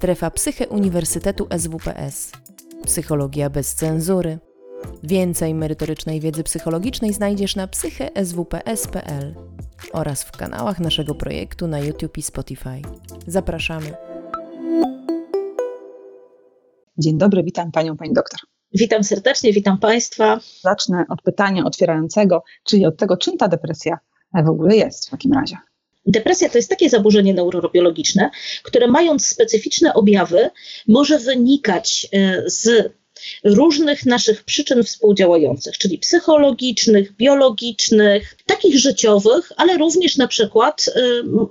Strefa Psyche Uniwersytetu SWPS. Psychologia bez cenzury. Więcej merytorycznej wiedzy psychologicznej znajdziesz na psycheswps.pl oraz w kanałach naszego projektu na YouTube i Spotify. Zapraszamy. Dzień dobry, witam panią, pani doktor. Witam serdecznie, witam państwa. Zacznę od pytania otwierającego, czyli od tego, czym ta depresja w ogóle jest w takim razie. Depresja to jest takie zaburzenie neurobiologiczne, które mając specyficzne objawy, może wynikać e, z różnych naszych przyczyn współdziałających, czyli psychologicznych, biologicznych, takich życiowych, ale również na przykład e,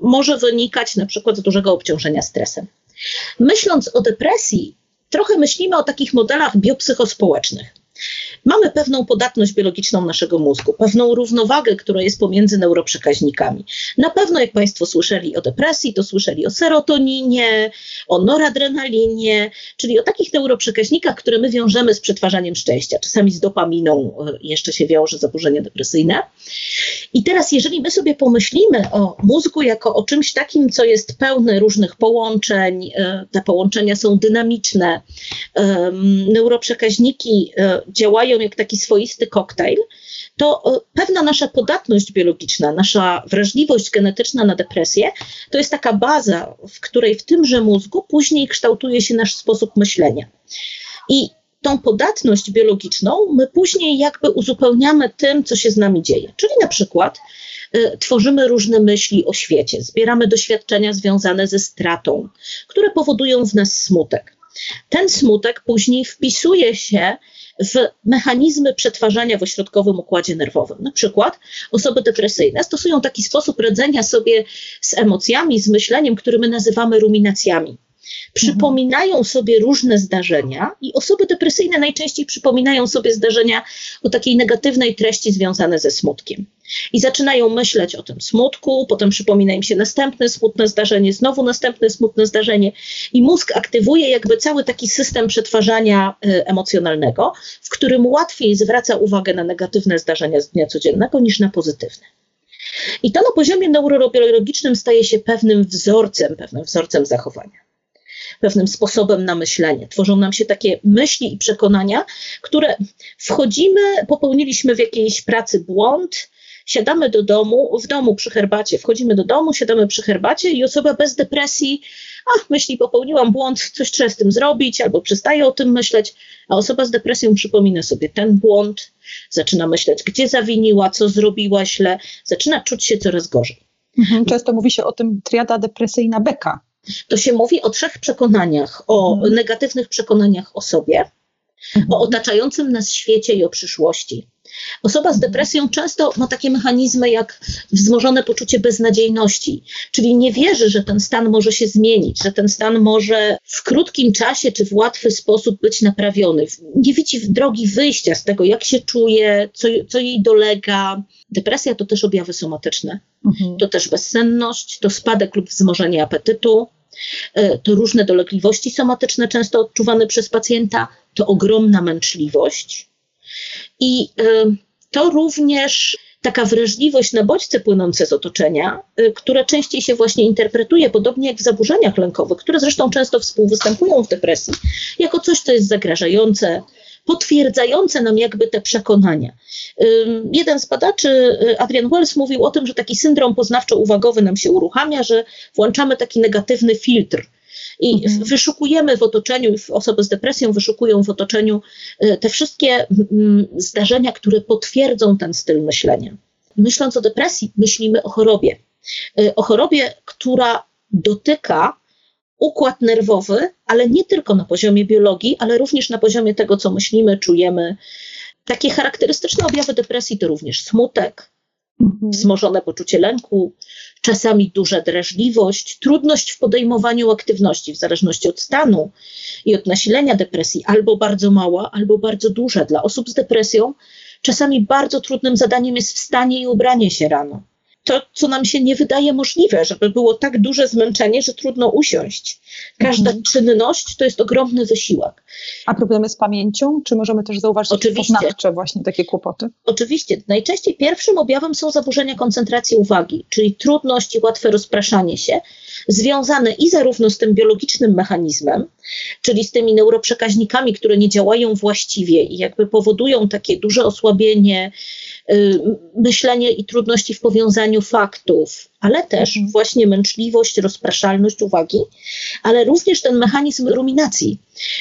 może wynikać na przykład z dużego obciążenia stresem. Myśląc o depresji, trochę myślimy o takich modelach biopsychospołecznych. Mamy pewną podatność biologiczną naszego mózgu, pewną równowagę, która jest pomiędzy neuroprzekaźnikami. Na pewno, jak Państwo słyszeli o depresji, to słyszeli o serotoninie, o noradrenalinie, czyli o takich neuroprzekaźnikach, które my wiążemy z przetwarzaniem szczęścia. Czasami z dopaminą e, jeszcze się wiąże zaburzenie depresyjne. I teraz, jeżeli my sobie pomyślimy o mózgu jako o czymś takim, co jest pełne różnych połączeń, e, te połączenia są dynamiczne, neuroprzekaźniki e, działają jak taki swoisty koktajl, to pewna nasza podatność biologiczna, nasza wrażliwość genetyczna na depresję, to jest taka baza, w której w tymże mózgu później kształtuje się nasz sposób myślenia. I tą podatność biologiczną my później jakby uzupełniamy tym, co się z nami dzieje. Czyli na przykład y, tworzymy różne myśli o świecie, zbieramy doświadczenia związane ze stratą, które powodują w nas smutek. Ten smutek później wpisuje się w mechanizmy przetwarzania w ośrodkowym układzie nerwowym. Na przykład osoby depresyjne stosują taki sposób radzenia sobie z emocjami, z myśleniem, który my nazywamy ruminacjami. Przypominają sobie różne zdarzenia i osoby depresyjne najczęściej przypominają sobie zdarzenia o takiej negatywnej treści związane ze smutkiem. I zaczynają myśleć o tym smutku, potem przypomina im się następne smutne zdarzenie, znowu następne smutne zdarzenie, i mózg aktywuje jakby cały taki system przetwarzania y, emocjonalnego, w którym łatwiej zwraca uwagę na negatywne zdarzenia z dnia codziennego niż na pozytywne. I to na poziomie neurobiologicznym staje się pewnym wzorcem, pewnym wzorcem zachowania pewnym sposobem na myślenie. Tworzą nam się takie myśli i przekonania, które wchodzimy, popełniliśmy w jakiejś pracy błąd, siadamy do domu, w domu przy herbacie, wchodzimy do domu, siadamy przy herbacie i osoba bez depresji, a myśli, popełniłam błąd, coś trzeba z tym zrobić, albo przestaje o tym myśleć, a osoba z depresją przypomina sobie ten błąd, zaczyna myśleć, gdzie zawiniła, co zrobiła źle, zaczyna czuć się coraz gorzej. Mhm, często mówi się o tym triada depresyjna beka. To się mówi o trzech przekonaniach, o mhm. negatywnych przekonaniach o sobie, mhm. o otaczającym nas świecie i o przyszłości. Osoba z depresją często ma takie mechanizmy jak wzmożone poczucie beznadziejności, czyli nie wierzy, że ten stan może się zmienić, że ten stan może w krótkim czasie czy w łatwy sposób być naprawiony. Nie widzi drogi wyjścia z tego, jak się czuje, co, co jej dolega. Depresja to też objawy somatyczne, mhm. to też bezsenność, to spadek lub wzmożenie apetytu, e, to różne dolegliwości somatyczne, często odczuwane przez pacjenta, to ogromna męczliwość i y, to również taka wrażliwość na bodźce płynące z otoczenia, y, które częściej się właśnie interpretuje, podobnie jak w zaburzeniach lękowych, które zresztą często współwystępują w depresji, jako coś, co jest zagrażające, potwierdzające nam jakby te przekonania. Jeden z badaczy, y, Adrian Wells, mówił o tym, że taki syndrom poznawczo-uwagowy nam się uruchamia, że włączamy taki negatywny filtr i mhm. wyszukujemy w otoczeniu, osoby z depresją wyszukują w otoczeniu e, te wszystkie zdarzenia, które potwierdzą ten styl myślenia. Myśląc o depresji, myślimy o chorobie. E, o chorobie, która dotyka układ nerwowy, ale nie tylko na poziomie biologii, ale również na poziomie tego, co myślimy, czujemy. Takie charakterystyczne objawy depresji to również smutek, mhm. wzmożone poczucie lęku, czasami duża drażliwość, trudność w podejmowaniu aktywności w zależności od stanu i od nasilenia depresji, albo bardzo mała, albo bardzo duża. Dla osób z depresją czasami bardzo trudnym zadaniem jest wstanie i ubranie się rano. To, co nam się nie wydaje możliwe, żeby było tak duże zmęczenie, że trudno usiąść. Każda mhm. czynność to jest ogromny wysiłek. A problemy z pamięcią? Czy możemy też zauważyć Oczywiście. poznawcze właśnie takie kłopoty? Oczywiście. Najczęściej pierwszym objawem są zaburzenia koncentracji uwagi, czyli trudność i łatwe rozpraszanie się, związane i zarówno z tym biologicznym mechanizmem, czyli z tymi neuroprzekaźnikami, które nie działają właściwie i jakby powodują takie duże osłabienie, myślenie i trudności w powiązaniu faktów, ale też mhm. właśnie męczliwość, rozpraszalność uwagi, ale również ten mechanizm ruminacji,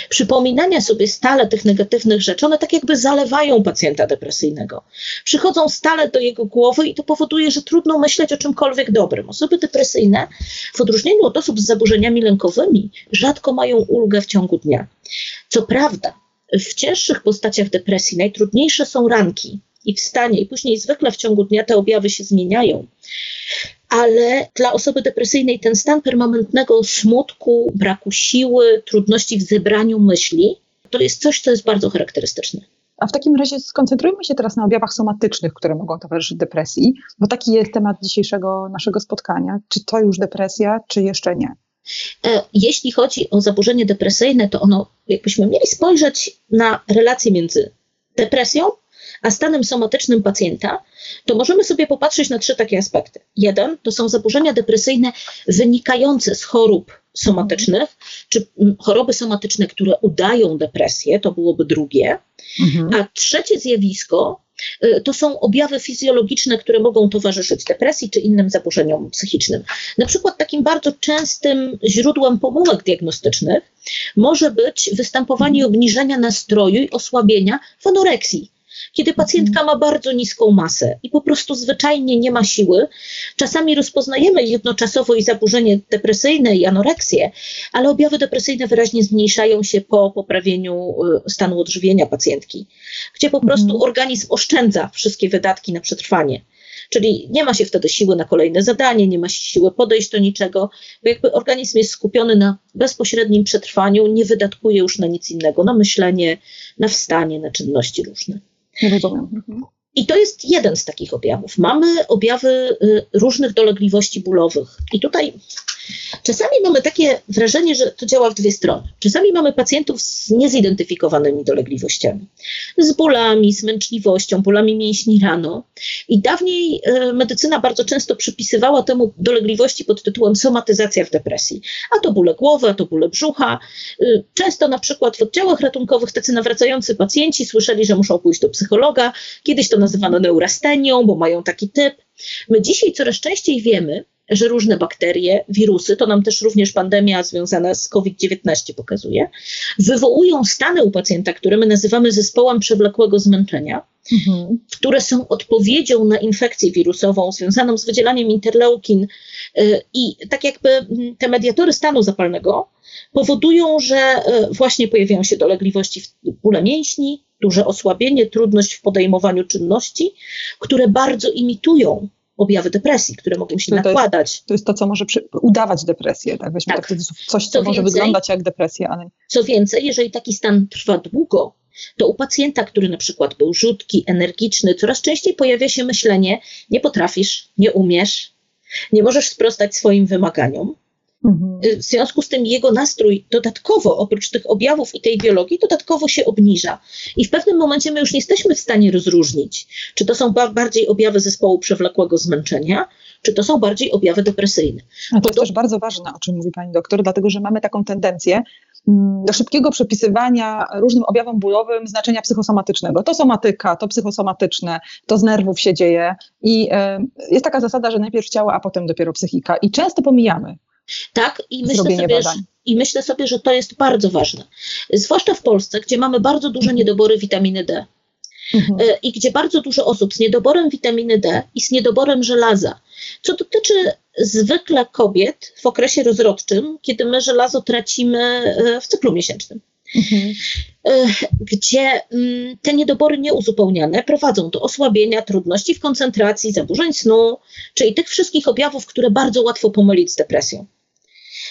przypominania sobie stale tych negatywnych rzeczy, one tak jakby zalewają pacjenta depresyjnego. Przychodzą stale do jego głowy i to powoduje, że trudno myśleć o czymkolwiek dobrym. Osoby depresyjne, w odróżnieniu od osób z zaburzeniami lękowymi, rzadko mają ulgę w ciągu dnia. Co prawda, w cięższych postaciach depresji najtrudniejsze są ranki i wstanie, i później zwykle w ciągu dnia te objawy się zmieniają ale dla osoby depresyjnej ten stan permanentnego smutku, braku siły, trudności w zebraniu myśli, to jest coś, co jest bardzo charakterystyczne. A w takim razie skoncentrujmy się teraz na objawach somatycznych, które mogą towarzyszyć depresji, bo taki jest temat dzisiejszego naszego spotkania. Czy to już depresja, czy jeszcze nie? E, jeśli chodzi o zaburzenie depresyjne, to ono, jakbyśmy mieli spojrzeć na relację między depresją a stanem somatycznym pacjenta, to możemy sobie popatrzeć na trzy takie aspekty. Jeden to są zaburzenia depresyjne wynikające z chorób somatycznych, czy mm, choroby somatyczne, które udają depresję, to byłoby drugie. Mhm. A trzecie zjawisko y, to są objawy fizjologiczne, które mogą towarzyszyć depresji czy innym zaburzeniom psychicznym. Na przykład takim bardzo częstym źródłem pomówek diagnostycznych może być występowanie obniżenia nastroju i osłabienia w anoreksji kiedy pacjentka ma bardzo niską masę i po prostu zwyczajnie nie ma siły. Czasami rozpoznajemy jednoczasowo i zaburzenie depresyjne i anoreksję, ale objawy depresyjne wyraźnie zmniejszają się po poprawieniu y, stanu odżywienia pacjentki, gdzie po prostu mhm. organizm oszczędza wszystkie wydatki na przetrwanie. Czyli nie ma się wtedy siły na kolejne zadanie, nie ma siły podejść do niczego, bo jakby organizm jest skupiony na bezpośrednim przetrwaniu, nie wydatkuje już na nic innego, na myślenie, na wstanie, na czynności różne. Rozumiem. Mhm. I to jest jeden z takich objawów. Mamy objawy y, różnych dolegliwości bólowych. I tutaj czasami mamy takie wrażenie, że to działa w dwie strony. Czasami mamy pacjentów z niezidentyfikowanymi dolegliwościami, z bólami, z męczliwością, bólami mięśni rano. I dawniej y, medycyna bardzo często przypisywała temu dolegliwości pod tytułem somatyzacja w depresji. A to bóle głowy, a to bóle brzucha. Y, często na przykład w oddziałach ratunkowych tacy nawracający pacjenci słyszeli, że muszą pójść do psychologa. Kiedyś to nazywano neurastenią, bo mają taki typ. My dzisiaj coraz częściej wiemy, że różne bakterie, wirusy, to nam też również pandemia związana z COVID-19 pokazuje, wywołują stany u pacjenta, które my nazywamy zespołem przewlekłego zmęczenia, mhm. które są odpowiedzią na infekcję wirusową związaną z wydzielaniem interleukin y, i tak jakby mm, te mediatory stanu zapalnego powodują, że y, właśnie pojawiają się dolegliwości w bóle mięśni, duże osłabienie, trudność w podejmowaniu czynności, które bardzo imitują objawy depresji, które mogą się to nakładać. Jest, to jest to, co może przy, udawać depresję, tak? Weźmy tak. tak coś, co, co może więcej, wyglądać jak depresja, ale... Co więcej, jeżeli taki stan trwa długo, to u pacjenta, który na przykład był rzutki, energiczny, coraz częściej pojawia się myślenie, nie potrafisz, nie umiesz, nie możesz sprostać swoim wymaganiom, w związku z tym jego nastrój dodatkowo, oprócz tych objawów i tej biologii, dodatkowo się obniża. I w pewnym momencie my już nie jesteśmy w stanie rozróżnić, czy to są bardziej objawy zespołu przewlekłego zmęczenia, czy to są bardziej objawy depresyjne. A to jest też bardzo ważne, o czym mówi pani doktor, dlatego że mamy taką tendencję mm, do szybkiego przepisywania różnym objawom bólowym znaczenia psychosomatycznego. To somatyka, to psychosomatyczne, to z nerwów się dzieje. I y, jest taka zasada, że najpierw ciało, a potem dopiero psychika. I często pomijamy tak, i myślę, sobie, że, i myślę sobie, że to jest bardzo ważne. Zwłaszcza w Polsce, gdzie mamy bardzo duże mhm. niedobory witaminy D. Mhm. E, I gdzie bardzo dużo osób z niedoborem witaminy D i z niedoborem żelaza, co dotyczy zwykle kobiet w okresie rozrodczym, kiedy my żelazo tracimy e, w cyklu miesięcznym. Mhm. E, gdzie mm, te niedobory nieuzupełniane prowadzą do osłabienia, trudności w koncentracji, zaburzeń snu, czyli tych wszystkich objawów, które bardzo łatwo pomylić z depresją.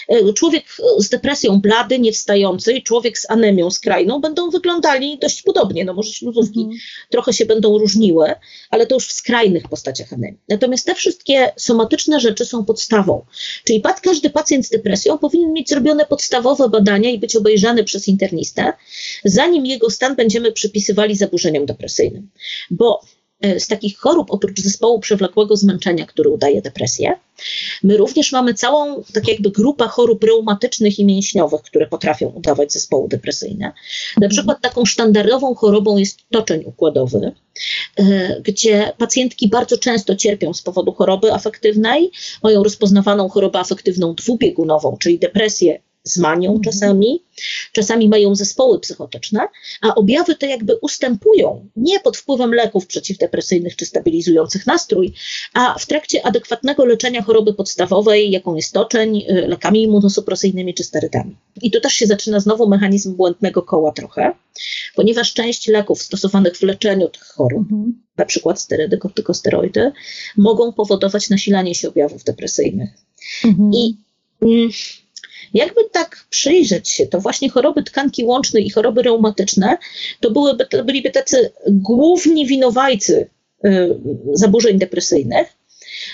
E, człowiek z depresją blady, niewstający i człowiek z anemią skrajną będą wyglądali dość podobnie. No może śluzówki mm. trochę się będą różniły, ale to już w skrajnych postaciach anemii. Natomiast te wszystkie somatyczne rzeczy są podstawą. Czyli każdy pacjent z depresją powinien mieć zrobione podstawowe badania i być obejrzany przez internistę, zanim jego stan będziemy przypisywali zaburzeniom depresyjnym. Bo E, z takich chorób, oprócz zespołu przewlekłego zmęczenia, który udaje depresję, my również mamy całą tak jakby grupę chorób reumatycznych i mięśniowych, które potrafią udawać zespoły depresyjne. Na mhm. przykład taką sztandarową chorobą jest toczeń układowy, e, gdzie pacjentki bardzo często cierpią z powodu choroby afektywnej, mają rozpoznawaną chorobę afektywną dwubiegunową, czyli depresję z manią mhm. czasami, czasami mają zespoły psychotyczne, a objawy te jakby ustępują nie pod wpływem leków przeciwdepresyjnych czy stabilizujących nastrój, a w trakcie adekwatnego leczenia choroby podstawowej, jaką jest toczeń, y, lekami immunosupresyjnymi czy sterydami. I tu też się zaczyna znowu mechanizm błędnego koła trochę, ponieważ część leków stosowanych w leczeniu tych chorób, mhm. na przykład sterydy, kortykosteroidy, mogą powodować nasilanie się objawów depresyjnych. Mhm. I mm, jakby tak przyjrzeć się, to właśnie choroby tkanki łącznej i choroby reumatyczne to byłyby, to byliby tacy główni winowajcy y, zaburzeń depresyjnych,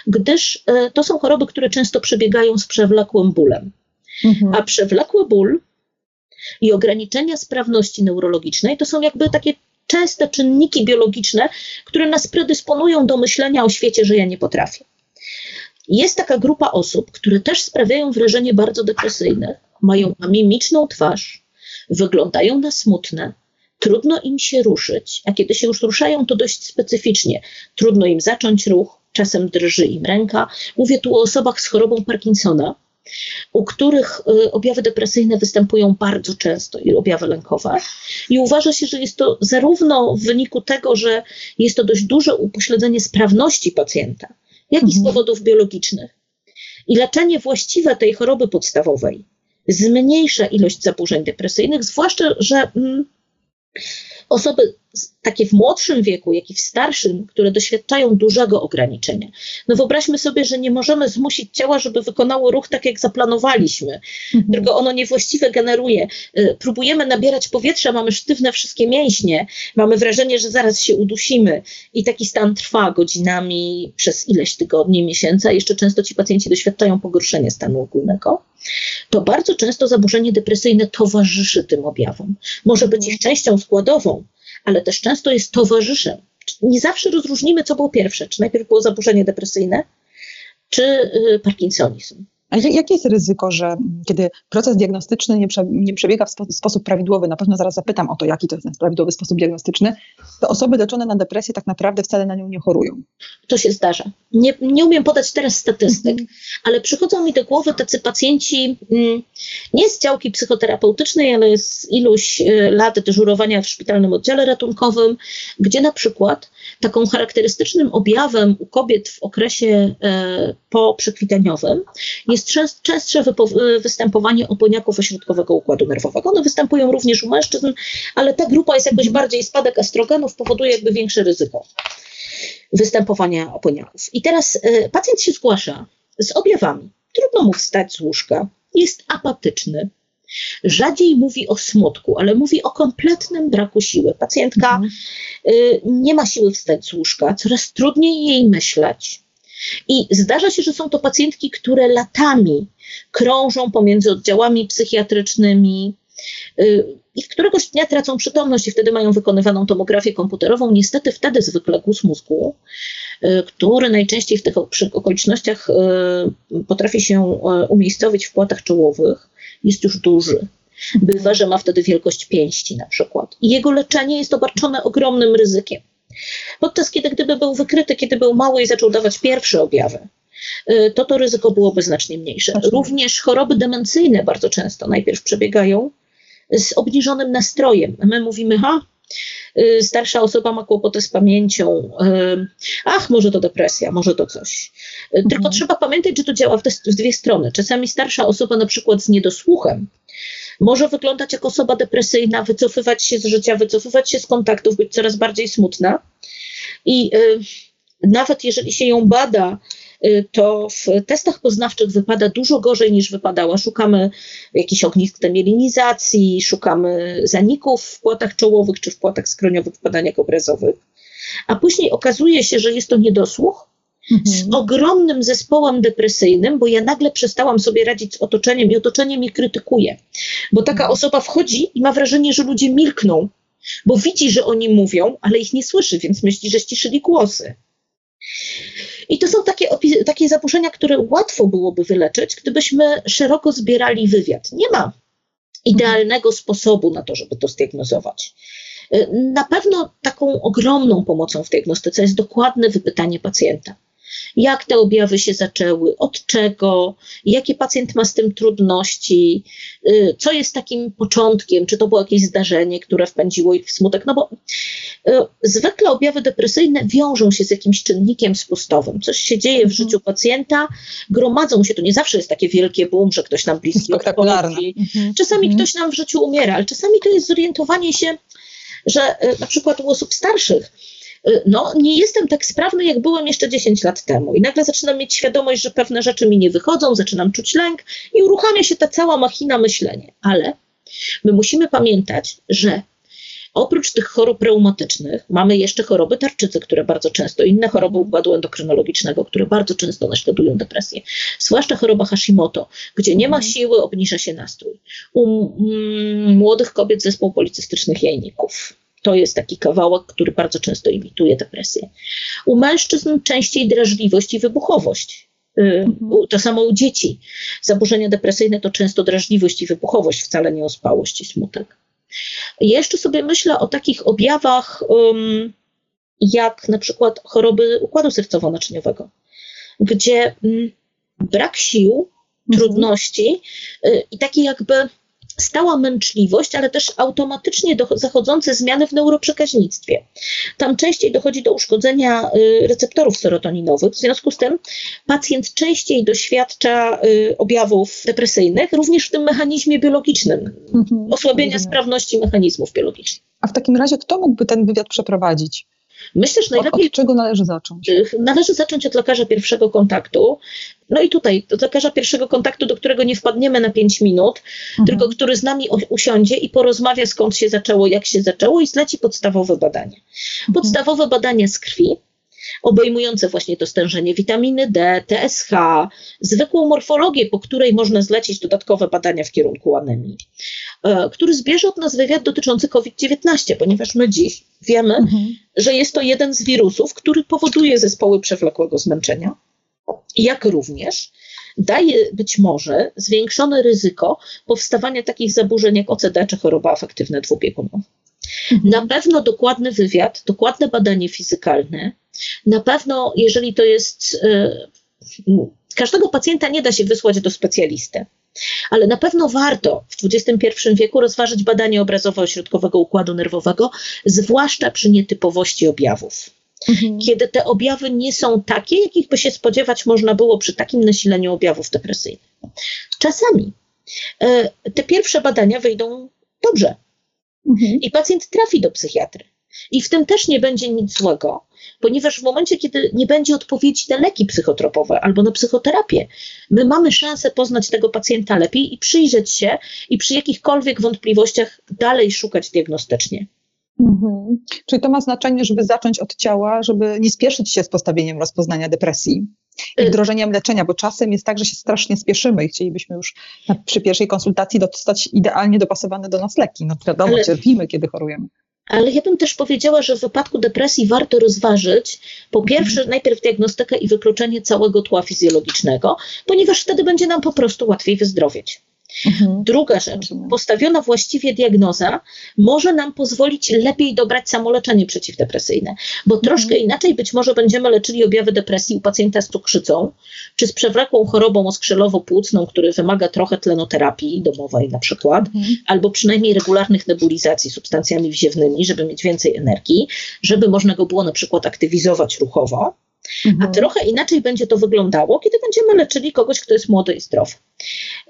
gdyż y, to są choroby, które często przebiegają z przewlekłym bólem. Mhm. A przewlekły ból i ograniczenia sprawności neurologicznej to są jakby takie częste czynniki biologiczne, które nas predysponują do myślenia o świecie, że ja nie potrafię. Jest taka grupa osób, które też sprawiają wrażenie bardzo depresyjne, mają mimiczną twarz, wyglądają na smutne, trudno im się ruszyć, a kiedy się już ruszają, to dość specyficznie. Trudno im zacząć ruch, czasem drży im ręka. Mówię tu o osobach z chorobą Parkinsona, u których y, objawy depresyjne występują bardzo często i objawy lękowe. I uważa się, że jest to zarówno w wyniku tego, że jest to dość duże upośledzenie sprawności pacjenta, jak i z powodów biologicznych. I leczenie właściwe tej choroby podstawowej zmniejsza ilość zaburzeń depresyjnych, zwłaszcza, że mm, osoby takie w młodszym wieku, jak i w starszym, które doświadczają dużego ograniczenia. No wyobraźmy sobie, że nie możemy zmusić ciała, żeby wykonało ruch tak, jak zaplanowaliśmy, mhm. tylko ono niewłaściwie generuje. Y, próbujemy nabierać powietrza, mamy sztywne wszystkie mięśnie, mamy wrażenie, że zaraz się udusimy i taki stan trwa godzinami przez ileś tygodni, miesięcy, a jeszcze często ci pacjenci doświadczają pogorszenia stanu ogólnego to bardzo często zaburzenie depresyjne towarzyszy tym objawom. Może być ich częścią składową, ale też często jest towarzyszem. Nie zawsze rozróżnimy, co było pierwsze, czy najpierw było zaburzenie depresyjne, czy y, parkinsonizm. A jakie jest ryzyko, że kiedy proces diagnostyczny nie, prze, nie przebiega w spo, sposób prawidłowy, na pewno zaraz zapytam o to, jaki to jest prawidłowy sposób diagnostyczny, to osoby leczone na depresję tak naprawdę wcale na nią nie chorują? To się zdarza. Nie, nie umiem podać teraz statystyk, mhm. ale przychodzą mi do głowy tacy pacjenci mm, nie z działki psychoterapeutycznej, ale z iluś y, lat dyżurowania w szpitalnym oddziale ratunkowym, gdzie na przykład taką charakterystycznym objawem u kobiet w okresie e, poprzekwitaniowym jest częstsze występowanie oponiaków ośrodkowego układu nerwowego. One występują również u mężczyzn, ale ta grupa jest jakoś bardziej spadek estrogenów, powoduje jakby większe ryzyko występowania oponiaków. I teraz e, pacjent się zgłasza z objawami. Trudno mu wstać z łóżka, jest apatyczny, Rzadziej mówi o smutku, ale mówi o kompletnym braku siły. Pacjentka mhm. y, nie ma siły wstać z łóżka, coraz trudniej jej myśleć. I zdarza się, że są to pacjentki, które latami krążą pomiędzy oddziałami psychiatrycznymi, y, i w któregoś dnia tracą przytomność i wtedy mają wykonywaną tomografię komputerową. Niestety wtedy zwykle guz mózgu, y, który najczęściej w tych okolicznościach potrafi się umiejscowić w płatach czołowych, jest już duży. Bywa, że ma wtedy wielkość pięści na przykład. I jego leczenie jest obarczone ogromnym ryzykiem. Podczas kiedy gdyby był wykryty, kiedy był mały i zaczął dawać pierwsze objawy, y, to to ryzyko byłoby znacznie mniejsze. Również choroby demencyjne bardzo często najpierw przebiegają z obniżonym nastrojem. My mówimy, ha, starsza osoba ma kłopoty z pamięcią, y, ach, może to depresja, może to coś. Tylko mhm. trzeba pamiętać, że to działa w, te, w dwie strony. Czasami starsza osoba, na przykład z niedosłuchem, może wyglądać jak osoba depresyjna, wycofywać się z życia, wycofywać się z kontaktów, być coraz bardziej smutna. I y, nawet jeżeli się ją bada y, to w testach poznawczych wypada dużo gorzej niż wypadała. Szukamy jakichś ognisk demilinizacji, szukamy zaników w płatach czołowych czy w płatach skroniowych w badaniach obrazowych. A później okazuje się, że jest to niedosłuch, z mhm. ogromnym zespołem depresyjnym, bo ja nagle przestałam sobie radzić z otoczeniem i otoczenie mnie krytykuje. Bo taka mhm. osoba wchodzi i ma wrażenie, że ludzie milkną, bo widzi, że oni mówią, ale ich nie słyszy, więc myśli, że ściszyli głosy. I to są takie, takie zaburzenia, które łatwo byłoby wyleczyć, gdybyśmy szeroko zbierali wywiad. Nie ma idealnego sposobu na to, żeby to zdiagnozować. Na pewno taką ogromną pomocą w diagnostyce jest dokładne wypytanie pacjenta jak te objawy się zaczęły, od czego, jakie pacjent ma z tym trudności, y, co jest takim początkiem, czy to było jakieś zdarzenie, które wpędziło ich w smutek, no bo y, zwykle objawy depresyjne wiążą się z jakimś czynnikiem spustowym. Coś się dzieje w mhm. życiu pacjenta, gromadzą się, to nie zawsze jest takie wielkie boom, że ktoś nam bliski odchodzi. Mhm. Czasami mhm. ktoś nam w życiu umiera, ale czasami to jest zorientowanie się, że y, na przykład u osób starszych no nie jestem tak sprawny, jak byłem jeszcze 10 lat temu. I nagle zaczynam mieć świadomość, że pewne rzeczy mi nie wychodzą, zaczynam czuć lęk i uruchamia się ta cała machina myślenia. Ale my musimy pamiętać, że Oprócz tych chorób reumatycznych mamy jeszcze choroby tarczycy, które bardzo często, inne choroby układu endokrynologicznego, które bardzo często naśladują depresję. Zwłaszcza choroba Hashimoto, gdzie nie ma mhm. siły, obniża się nastrój. U młodych kobiet zespół policystycznych jajników to jest taki kawałek, który bardzo często imituje depresję. U mężczyzn częściej drażliwość i wybuchowość. Y. To samo u dzieci. Zaburzenia depresyjne to często drażliwość i wybuchowość, wcale nie ospałość i smutek. Jeszcze sobie myślę o takich objawach, um, jak na przykład choroby układu sercowo-naczyniowego, gdzie um, brak sił, mhm. trudności y, i takie jakby stała męczliwość, ale też automatycznie do, zachodzące zmiany w neuroprzekaźnictwie. Tam częściej dochodzi do uszkodzenia y, receptorów serotoninowych, w związku z tym pacjent częściej doświadcza y, objawów depresyjnych, również w tym mechanizmie biologicznym, mhm. osłabienia sprawności mechanizmów biologicznych. A w takim razie kto mógłby ten wywiad przeprowadzić? Myślę, że najlepiej. Od czego należy zacząć? Należy zacząć od lekarza pierwszego kontaktu. No i tutaj, lekarza pierwszego kontaktu, do którego nie wpadniemy na 5 minut, mhm. tylko który z nami usiądzie i porozmawia, skąd się zaczęło, jak się zaczęło i zleci podstawowe badanie. Mhm. Podstawowe badanie z krwi, obejmujące właśnie to stężenie witaminy D, TSH, zwykłą morfologię, po której można zlecić dodatkowe badania w kierunku anemii, e, który zbierze od nas wywiad dotyczący COVID-19, ponieważ my dziś wiemy, mhm. że jest to jeden z wirusów, który powoduje zespoły przewlekłego zmęczenia, jak również daje być może zwiększone ryzyko powstawania takich zaburzeń jak OCD czy choroba afektywna dwubiegunowa. Mhm. Na pewno dokładny wywiad, dokładne badanie fizykalne, na pewno, jeżeli to jest. E, każdego pacjenta nie da się wysłać do specjalisty, ale na pewno warto w XXI wieku rozważyć badanie obrazowo-ośrodkowego układu nerwowego, zwłaszcza przy nietypowości objawów. Mhm. Kiedy te objawy nie są takie, jakich by się spodziewać można było przy takim nasileniu objawów depresyjnych. Czasami e, te pierwsze badania wyjdą dobrze mhm. i pacjent trafi do psychiatry. I w tym też nie będzie nic złego, ponieważ w momencie, kiedy nie będzie odpowiedzi na leki psychotropowe albo na psychoterapię, my mamy szansę poznać tego pacjenta lepiej i przyjrzeć się i przy jakichkolwiek wątpliwościach dalej szukać diagnostycznie. Mhm. Czyli to ma znaczenie, żeby zacząć od ciała, żeby nie spieszyć się z postawieniem rozpoznania depresji i y- wdrożeniem leczenia, bo czasem jest tak, że się strasznie spieszymy i chcielibyśmy już przy pierwszej konsultacji dostać idealnie dopasowane do nas leki. No wiadomo, Ale... cierpimy, kiedy chorujemy. Ale ja bym też powiedziała, że w wypadku depresji warto rozważyć po pierwsze mhm. najpierw diagnostykę i wykluczenie całego tła fizjologicznego, ponieważ wtedy będzie nam po prostu łatwiej wyzdrowieć. Mhm. Druga rzecz, postawiona właściwie diagnoza może nam pozwolić lepiej dobrać samoleczenie przeciwdepresyjne, bo mhm. troszkę inaczej być może będziemy leczyli objawy depresji u pacjenta z cukrzycą, czy z przewlekłą chorobą oskrzelowo-płucną, który wymaga trochę tlenoterapii domowej na przykład, mhm. albo przynajmniej regularnych nebulizacji substancjami wziewnymi, żeby mieć więcej energii, żeby można go było na przykład aktywizować ruchowo. Mhm. A trochę inaczej będzie to wyglądało, kiedy będziemy leczyli kogoś, kto jest młody i zdrowy.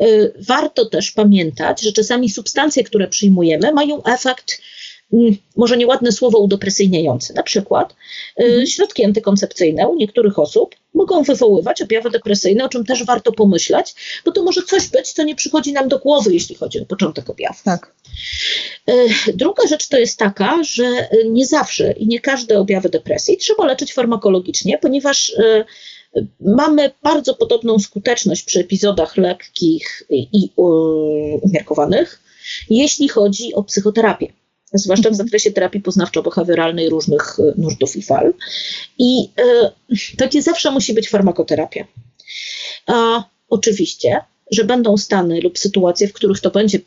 Y, warto też pamiętać, że czasami substancje, które przyjmujemy, mają efekt może nieładne słowo, udepresyjniający. Na przykład y, mhm. środki antykoncepcyjne u niektórych osób mogą wywoływać objawy depresyjne, o czym też warto pomyśleć, bo to może coś być, co nie przychodzi nam do głowy, jeśli chodzi o początek objawów. Tak. Y, druga rzecz to jest taka, że nie zawsze i nie każde objawy depresji trzeba leczyć farmakologicznie, ponieważ mamy bardzo podobną skuteczność przy epizodach lekkich i umiarkowanych, jeśli chodzi o psychoterapię zwłaszcza w zakresie terapii poznawczo-behawioralnej różnych e, nurtów i fal. I e, to nie zawsze musi być farmakoterapia. A oczywiście, że będą stany lub sytuacje, w których to będzie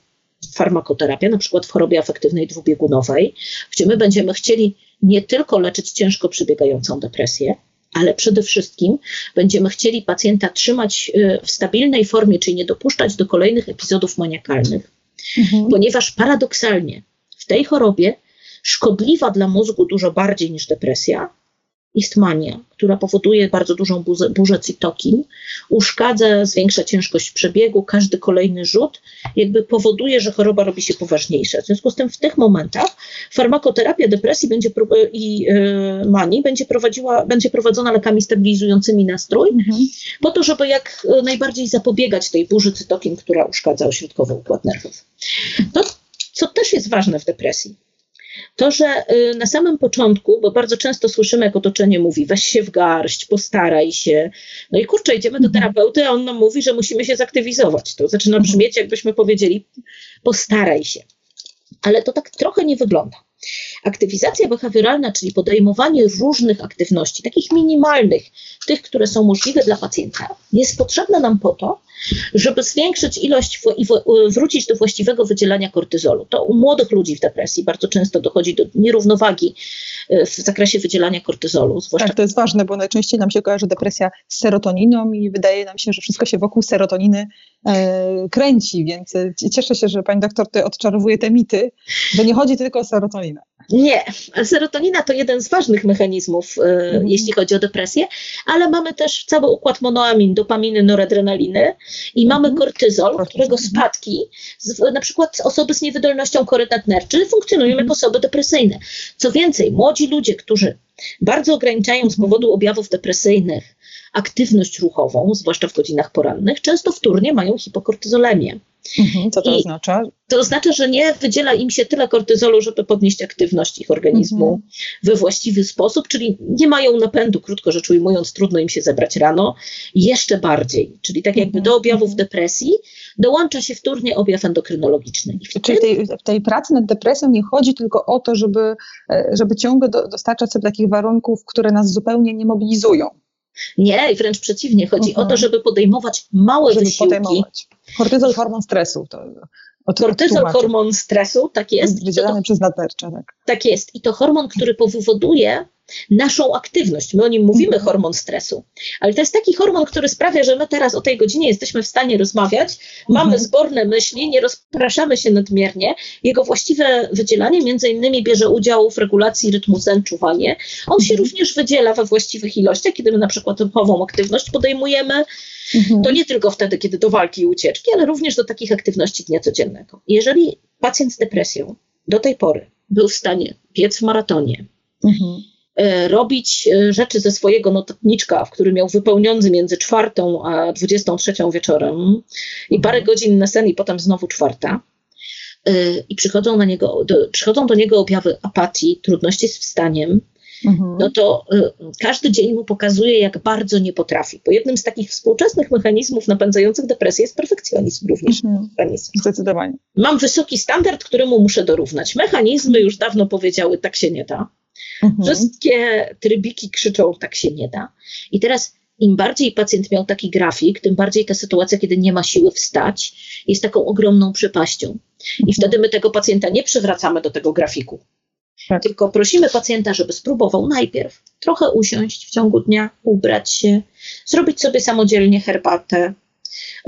farmakoterapia, na przykład w chorobie afektywnej dwubiegunowej, gdzie my będziemy chcieli nie tylko leczyć ciężko przebiegającą depresję, ale przede wszystkim będziemy chcieli pacjenta trzymać e, w stabilnej formie, czyli nie dopuszczać do kolejnych epizodów maniakalnych, mhm. ponieważ paradoksalnie w tej chorobie szkodliwa dla mózgu dużo bardziej niż depresja jest mania, która powoduje bardzo dużą burzę, burzę cytokin, uszkadza, zwiększa ciężkość przebiegu, każdy kolejny rzut jakby powoduje, że choroba robi się poważniejsza. W związku z tym w tych momentach farmakoterapia depresji będzie, i yy, manii będzie, prowadziła, będzie prowadzona lekami stabilizującymi nastrój, mhm. po to, żeby jak najbardziej zapobiegać tej burzy cytokin, która uszkadza ośrodkowy układ nerwów. To co też jest ważne w depresji. To, że y, na samym początku, bo bardzo często słyszymy, jak otoczenie mówi, weź się w garść, postaraj się. No i kurczę, idziemy do mhm. terapeuty, a on nam mówi, że musimy się zaktywizować. To zaczyna mhm. brzmieć, jakbyśmy powiedzieli, postaraj się. Ale to tak trochę nie wygląda. Aktywizacja behawioralna, czyli podejmowanie różnych aktywności, takich minimalnych, tych, które są możliwe dla pacjenta, jest potrzebna nam po to, żeby zwiększyć ilość i wrócić do właściwego wydzielania kortyzolu. To u młodych ludzi w depresji bardzo często dochodzi do nierównowagi e, w zakresie wydzielania kortyzolu. Zwłaszcza... Tak, to jest ważne, bo najczęściej nam się kojarzy depresja z serotoniną i wydaje nam się, że wszystko się wokół serotoniny e, kręci, więc e, cieszę się, że pani doktor ty odczarowuje te mity, że nie chodzi tylko o serotoninę. Nie, serotonina to jeden z ważnych mechanizmów, mm. jeśli chodzi o depresję, ale mamy też cały układ monoamin, dopaminy, noradrenaliny i mamy mhm. kortyzol, którego spadki, na przykład osoby z niewydolnością nadnerczy funkcjonują jak mhm. osoby depresyjne. Co więcej, młodzi ludzie, którzy bardzo ograniczają z powodu objawów depresyjnych aktywność ruchową, zwłaszcza w godzinach porannych, często wtórnie mają hipokortyzolemię. Mhm, co to I oznacza? To oznacza, że nie wydziela im się tyle kortyzolu, żeby podnieść aktywność ich organizmu mhm. we właściwy sposób, czyli nie mają napędu, krótko rzecz ujmując, trudno im się zebrać rano, jeszcze bardziej. Czyli tak jakby mhm. do objawów depresji dołącza się wtórnie objaw endokrynologiczny. Czyli w tej, w tej, pracy nad depresją nie chodzi tylko o to, żeby, e, żeby ciągle do, dostarczać sobie takich warunków, które nas zupełnie nie mobilizują. Nie, wręcz przeciwnie, chodzi -huh. o to, mhm. żeby podejmować małe żeby wysiłki. Podejmować. Kortyzol, hormon stresu. To, Kortyzol, hormon stresu, tak jest. Wydzielany przez nadnercza, tak. Tak jest. I to hormon, który powoduje naszą aktywność. My o nim mówimy mhm. hormon stresu, ale to jest taki hormon, który sprawia, że my teraz o tej godzinie jesteśmy w stanie rozmawiać, mamy mhm. zborne myśli, nie rozpraszamy się nadmiernie. Jego właściwe wydzielanie między innymi bierze udział w regulacji rytmu sen, czuwanie. On się mhm. również wydziela we właściwych ilościach, kiedy my na przykład ruchową aktywność podejmujemy, to nie tylko wtedy, kiedy do walki i ucieczki, ale również do takich aktywności dnia codziennego. Jeżeli pacjent z depresją do tej pory był w stanie biec w maratonie, mhm robić e, rzeczy ze swojego notatniczka, w którym miał wypełniony między czwartą a dwudziestą trzecią wieczorem i parę mhm. godzin na sen i potem znowu czwarta. E, I przychodzą, na niego, do, przychodzą do niego objawy apatii, trudności z wstaniem, mhm. no to każdy dzień mu pokazuje, jak bardzo nie potrafi. Bo jednym z takich współczesnych mechanizmów napędzających depresję jest perfekcjonizm również. Mhm. Zdecydowanie. Mam wysoki standard, któremu muszę dorównać. Mechanizmy już dawno powiedziały, tak się nie da. Mhm. Wszystkie trybiki krzyczą, tak się nie da. I teraz im bardziej pacjent miał taki grafik, tym bardziej ta sytuacja, kiedy nie ma siły wstać, jest taką ogromną przepaścią. I mhm. wtedy my tego pacjenta nie przywracamy do tego grafiku. Tak. Tylko prosimy pacjenta, żeby spróbował najpierw trochę usiąść w ciągu dnia, ubrać się, zrobić sobie samodzielnie herbatę,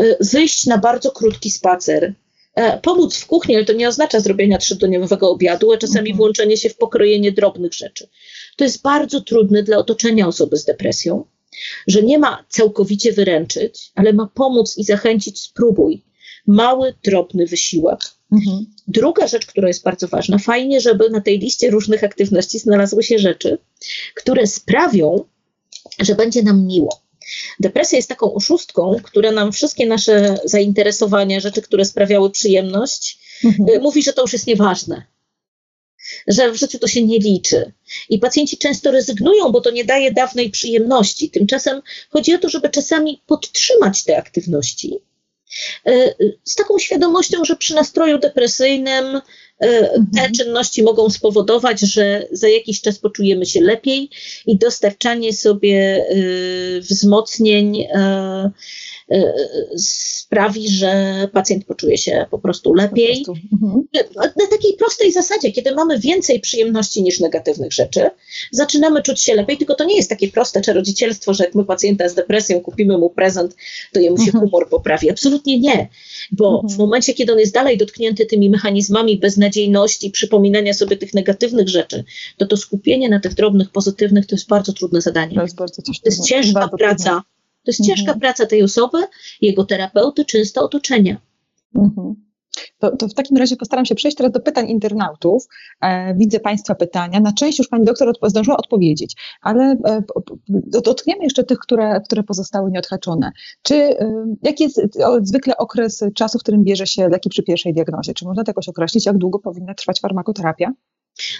y, wyjść na bardzo krótki spacer, pomóc w kuchni, ale to nie oznacza zrobienia trzydniowego obiadu, a czasami mhm. włączenie się w pokrojenie drobnych rzeczy. To jest bardzo trudne dla otoczenia osoby z depresją, że nie ma całkowicie wyręczyć, ale ma pomóc i zachęcić, spróbuj. Mały, drobny wysiłek. Mhm. Druga rzecz, która jest bardzo ważna, fajnie, żeby na tej liście różnych aktywności znalazły się rzeczy, które sprawią, że będzie nam miło. Depresja jest taką oszustką, która nam wszystkie nasze zainteresowania, rzeczy, które sprawiały przyjemność, mhm. Y, mówi, że to już jest nieważne. Że w życiu to się nie liczy. I pacjenci często rezygnują, bo to nie daje dawnej przyjemności. Tymczasem chodzi o to, żeby czasami podtrzymać te aktywności y, z taką świadomością, że przy nastroju depresyjnym te mhm. czynności mogą spowodować, że za jakiś czas poczujemy się lepiej i dostarczanie sobie e, wzmocnień e, Y, sprawi, że pacjent poczuje się po prostu lepiej. Po prostu. Mhm. Na takiej prostej zasadzie, kiedy mamy więcej przyjemności niż negatywnych rzeczy, zaczynamy czuć się lepiej, tylko to nie jest takie proste czarodziecielstwo, że jak my pacjenta z depresją kupimy mu prezent, to jemu się mhm. humor poprawi. Absolutnie nie, bo mhm. w momencie, kiedy on jest dalej dotknięty tymi mechanizmami beznadziejności, przypominania sobie tych negatywnych rzeczy, to to skupienie na tych drobnych, pozytywnych to jest bardzo trudne zadanie. To jest, bardzo to jest ciężka praca. Trudne to jest ciężka mhm. praca tej osoby, jego terapeuty, często otoczenia. Mhm. To, to, w takim razie postaram się przejść teraz do pytań internautów. E, widzę Państwa pytania. Na część już Pani doktor odpo zdążyła odpowiedzieć, ale e, dotkniemy jeszcze tych, które, które pozostały nieodhaczone. Czy, e, jaki jest o, zwykle okres czasu, w którym bierze się leki przy pierwszej diagnozie? Czy można to jakoś określić, jak długo powinna trwać farmakoterapia?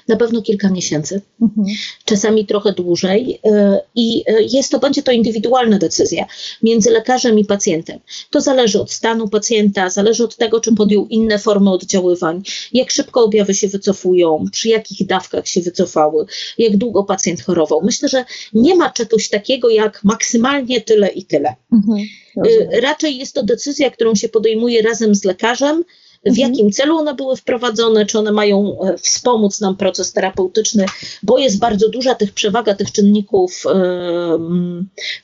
Na pewno kilka miesięcy, mhm. czasami trochę dłużej y, i y, jest to, będzie to indywidualna decyzja między lekarzem i pacjentem. To zależy od stanu pacjenta, zależy od tego, czy podjął inne formy oddziaływań, jak szybko objawy się wycofują, przy jakich dawkach się wycofały, jak długo pacjent chorował. Myślę, że nie ma czegoś takiego jak maksymalnie tyle i tyle. Mhm. Y, raczej jest to decyzja, którą się podejmuje razem z lekarzem, w mhm. jakim celu one były wprowadzone, czy one mają e, wspomóc nam proces terapeutyczny, bo jest bardzo duża tych przewaga tych czynników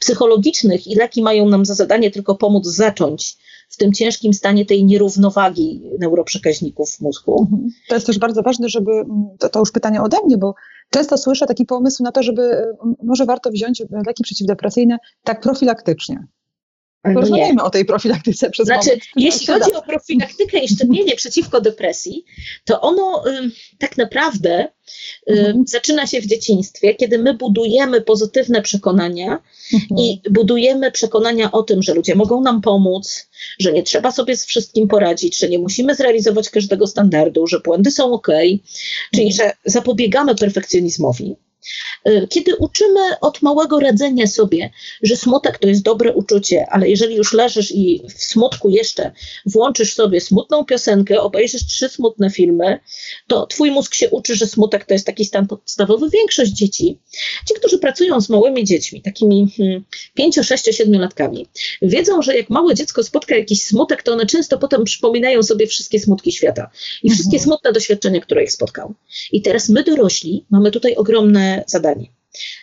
psychologicznych i leki mają nam za zadanie tylko pomóc zacząć w tym ciężkim stanie tej nierównowagi neuroprzekaźników w mózgu. Mhm. To jest też bardzo ważne, żeby, to, to już pytanie ode mnie, bo często słyszę taki pomysł na to, żeby może warto wziąć leki przeciwdepresyjne tak profilaktycznie. Porozmawiajmy o tej profilaktyce przez Znaczy, moment. jeśli chodzi o profilaktykę i szczepienie przeciwko depresji, to ono y, tak naprawdę y, mhm. zaczyna się w dzieciństwie, kiedy my budujemy pozytywne przekonania mhm. i budujemy przekonania o tym, że ludzie mogą nam pomóc, że nie trzeba sobie z wszystkim poradzić, że nie musimy zrealizować każdego standardu, że błędy są ok, czyli mhm. że zapobiegamy perfekcjonizmowi. Y, kiedy uczymy od małego radzenia sobie, że smutek to jest dobre uczucie, ale jeżeli już leżysz i w smutku jeszcze włączysz sobie smutną piosenkę, obejrzysz trzy smutne filmy, to twój mózg się uczy, że smutek to jest taki stan podstawowy. Większość dzieci, ci, którzy pracują z małymi dziećmi, takimi 5, 6, 7 latkami, wiedzą, że jak małe dziecko spotka jakiś smutek, to one często potem przypominają sobie wszystkie smutki świata i wszystkie mhm. smutne doświadczenia, które ich spotkał. I teraz my dorośli mamy tutaj ogromne zadanie.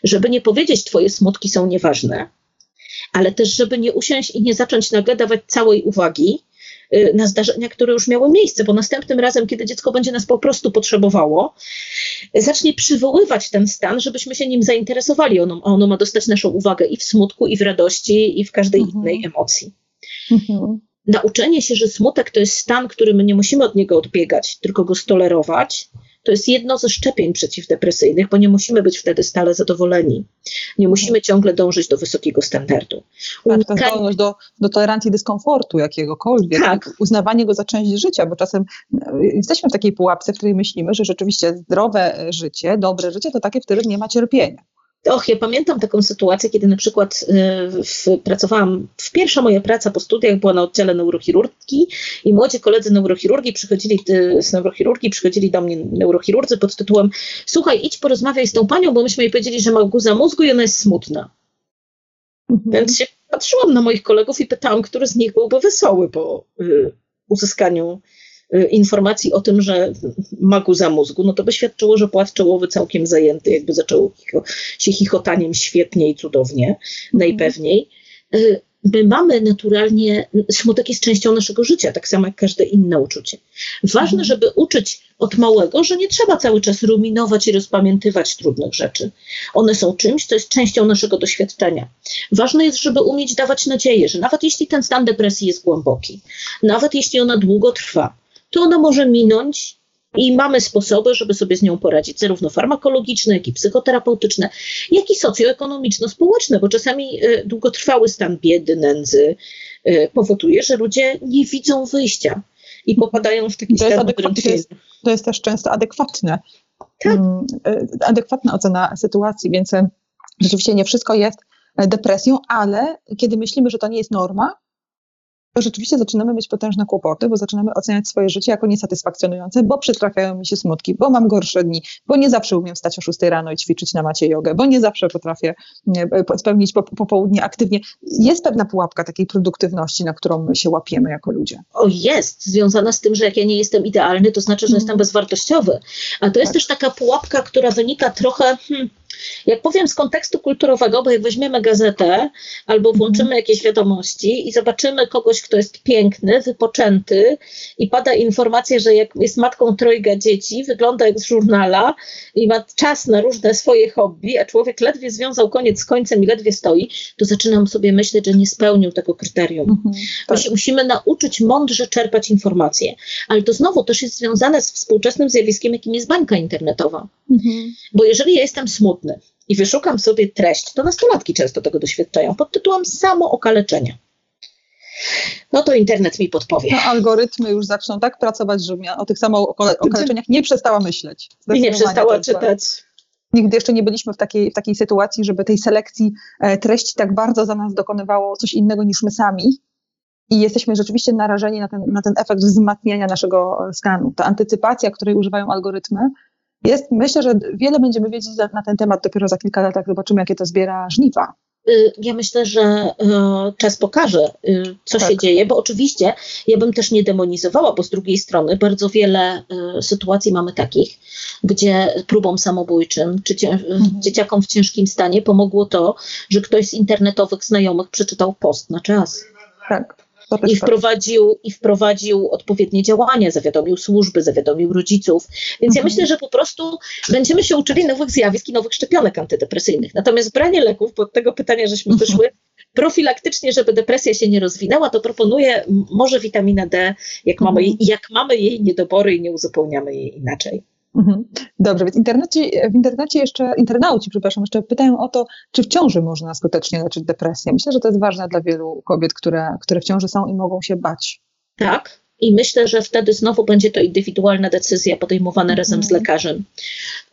Żeby nie powiedzieć, Twoje smutki są nieważne, ale też, żeby nie usiąść i nie zacząć nagle dawać całej uwagi y, na zdarzenia, które już miały miejsce, bo następnym razem, kiedy dziecko będzie nas po prostu potrzebowało, zacznie przywoływać ten stan, żebyśmy się nim zainteresowali. Ono, ono ma dostać naszą uwagę i w smutku, i w radości, i w każdej mhm. innej emocji. Mhm. Nauczenie się, że smutek to jest stan, który my nie musimy od niego odbiegać, tylko go stolerować, to jest jedno ze szczepień przeciwdepresyjnych, bo nie musimy być wtedy stale zadowoleni. Nie musimy ciągle dążyć do wysokiego standardu. Tak, zdolność do, do tolerancji dyskomfortu jakiegokolwiek, tak. uznawanie go za część życia, bo czasem e, jesteśmy w takiej pułapce, w której myślimy, że rzeczywiście zdrowe życie, dobre życie to takie, w którym nie ma cierpienia. Och, ja pamiętam taką sytuację, kiedy na przykład y, w, pracowałam, w pierwsza moja praca po studiach była na oddziale neurochirurgii i młodzi koledzy neurochirurgii przychodzili, y, z neurochirurgii przychodzili do mnie neurochirurdzy pod tytułem słuchaj, idź porozmawiaj z tą panią, bo myśmy jej powiedzieli, że ma guza mózgu i ona jest smutna. Mhm. Więc się patrzyłam na moich kolegów i pytałam, który z nich byłby wesoły po y, uzyskaniu informacji o tym, że ma guza mózgu, no to by świadczyło, że płat czołowy całkiem zajęty, jakby zaczęło się chichotaniem świetnie i cudownie, mhm. najpewniej. Y, my mamy naturalnie, smutek jest częścią naszego życia, tak samo jak każde inne uczucie. Ważne, mhm. żeby uczyć od małego, że nie trzeba cały czas ruminować i rozpamiętywać trudnych rzeczy. One są czymś, co jest częścią naszego doświadczenia. Ważne jest, żeby umieć dawać nadzieję, że nawet jeśli ten stan depresji jest głęboki, nawet jeśli ona długo trwa, to ona może minąć i mamy sposoby, żeby sobie z nią poradzić, zarówno farmakologiczne, jak i psychoterapeutyczne, jak i socjoekonomiczno-społeczne, bo czasami e, długotrwały stan biedy, nędzy e, powoduje, że ludzie nie widzą wyjścia i popadają w taki to stan jest, to, jest, to jest też często adekwatne. Tak. Mm, e, adekwatna ocena sytuacji, więc rzeczywiście nie wszystko jest depresją, ale kiedy myślimy, że to nie jest norma, to rzeczywiście zaczynamy mieć potężne kłopoty, bo zaczynamy oceniać swoje życie jako niesatysfakcjonujące, bo przytrafiają mi się smutki, bo mam gorsze dni, bo nie zawsze umiem wstać o 6 rano i ćwiczyć na macie jogę, bo nie zawsze potrafię spełnić popołudnie aktywnie. Jest pewna pułapka takiej produktywności, na którą my się łapiemy jako ludzie. O, jest, związana z tym, że jak ja nie jestem idealny, to znaczy, że jestem mhm. bezwartościowy. A to jest tak. też taka pułapka, która wynika trochę... Hmm, jak powiem z kontekstu kulturowego, bo jak weźmiemy gazetę albo mhm. włączymy jakieś wiadomości i zobaczymy kogoś, kto jest piękny, wypoczęty i pada informacja, że jak jest matką trojga dzieci, wygląda jak z żurnala i ma czas na różne swoje hobby, a człowiek ledwie związał koniec z końcem i ledwie stoi, to zaczynam sobie myśleć, że nie spełnił tego kryterium. Mhm, tak. Się musimy nauczyć mądrze czerpać informacje, ale to znowu też jest związane z współczesnym zjawiskiem, jakim jest bańka internetowa. Mhm. Bo jeżeli ja jestem smutny, i wyszukam sobie treść, to nastolatki często tego doświadczają pod tytułem samookaleczenia. No to internet mi podpowie. No, algorytmy już zaczną tak pracować, że o tych samookaleczeniach nie przestała myśleć. I nie przestała czytać. Nigdy jeszcze nie byliśmy w takiej, w takiej sytuacji, żeby tej selekcji e, treści tak bardzo za nas dokonywało coś innego niż my sami. I jesteśmy rzeczywiście narażeni na ten, na ten efekt wzmacniania naszego stanu. Ta antycypacja, której używają algorytmy, jest, myślę, że wiele będziemy wiedzieć na ten temat dopiero za kilka lat, jak zobaczymy, jakie to zbiera żniwa. Y, ja myślę, że y, czas pokaże, y, co tak. się dzieje, bo oczywiście ja bym też nie demonizowała, bo z drugiej strony bardzo wiele sytuacji mamy takich, gdzie próbom samobójczym czy mhm. dzieciakom w ciężkim stanie pomogło to, że ktoś z internetowych znajomych przeczytał post na czas. Tak i wprowadził, i wprowadził odpowiednie działania, zawiadomił służby, zawiadomił rodziców. Więc ja mhm. myślę, że po prostu będziemy się uczyli nowych zjawisk i nowych szczepionek antydepresyjnych. Natomiast branie leków, bo od tego pytania żeśmy wyszły, profilaktycznie, żeby depresja się nie rozwinęła, to proponuję może witamina D, jak mamy, mhm. jak mamy jej niedobory i nie uzupełniamy jej inaczej. Mhm. Dobrze, więc internecie, w internecie jeszcze, internauci, przepraszam, jeszcze pytają o to, czy w ciąży można skutecznie leczyć depresję. Myślę, że to jest ważne dla wielu kobiet, które, które w ciąży są i mogą się bać. Tak. I myślę, że wtedy znowu będzie to indywidualna decyzja podejmowana razem z mhm. lekarzem.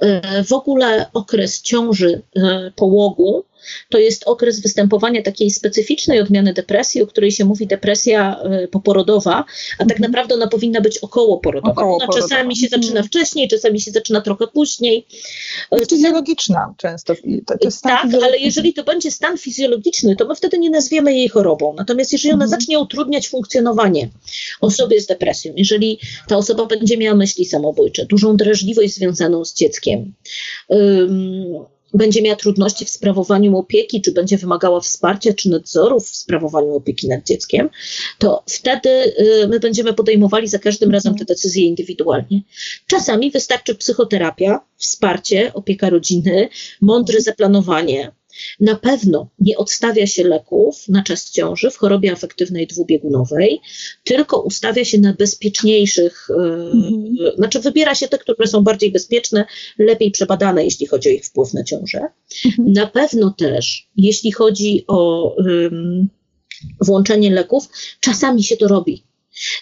E, w ogóle okres ciąży, e, połogu to jest okres występowania takiej specyficznej odmiany depresji, o której się mówi depresja e, poporodowa, a tak mhm. naprawdę ona powinna być okołoporodowa. Około ona czasami się zaczyna mhm. wcześniej, czasami się zaczyna trochę później. E, fizjologiczna często. To, to tak, ale jeżeli to będzie stan fizjologiczny, to my wtedy nie nazwiemy jej chorobą. Natomiast jeżeli ona mhm. zacznie utrudniać funkcjonowanie osoby z depresją, jeżeli ta osoba będzie miała myśli samobójcze, dużą drażliwość związaną z dzieckiem, będzie miała trudności w sprawowaniu opieki, czy będzie wymagała wsparcia czy nadzoru w sprawowaniu opieki nad dzieckiem, to wtedy y, my będziemy podejmowali za każdym razem te decyzje indywidualnie. Czasami wystarczy psychoterapia, wsparcie, opieka rodziny, mądre zaplanowanie, na pewno nie odstawia się leków na czas ciąży w chorobie afektywnej dwubiegunowej, tylko ustawia się na bezpieczniejszych, mhm. znaczy wybiera się te, które są bardziej bezpieczne, lepiej przebadane, jeśli chodzi o ich wpływ na ciążę. Mhm. Na pewno też, jeśli chodzi o włączenie leków, czasami się to robi.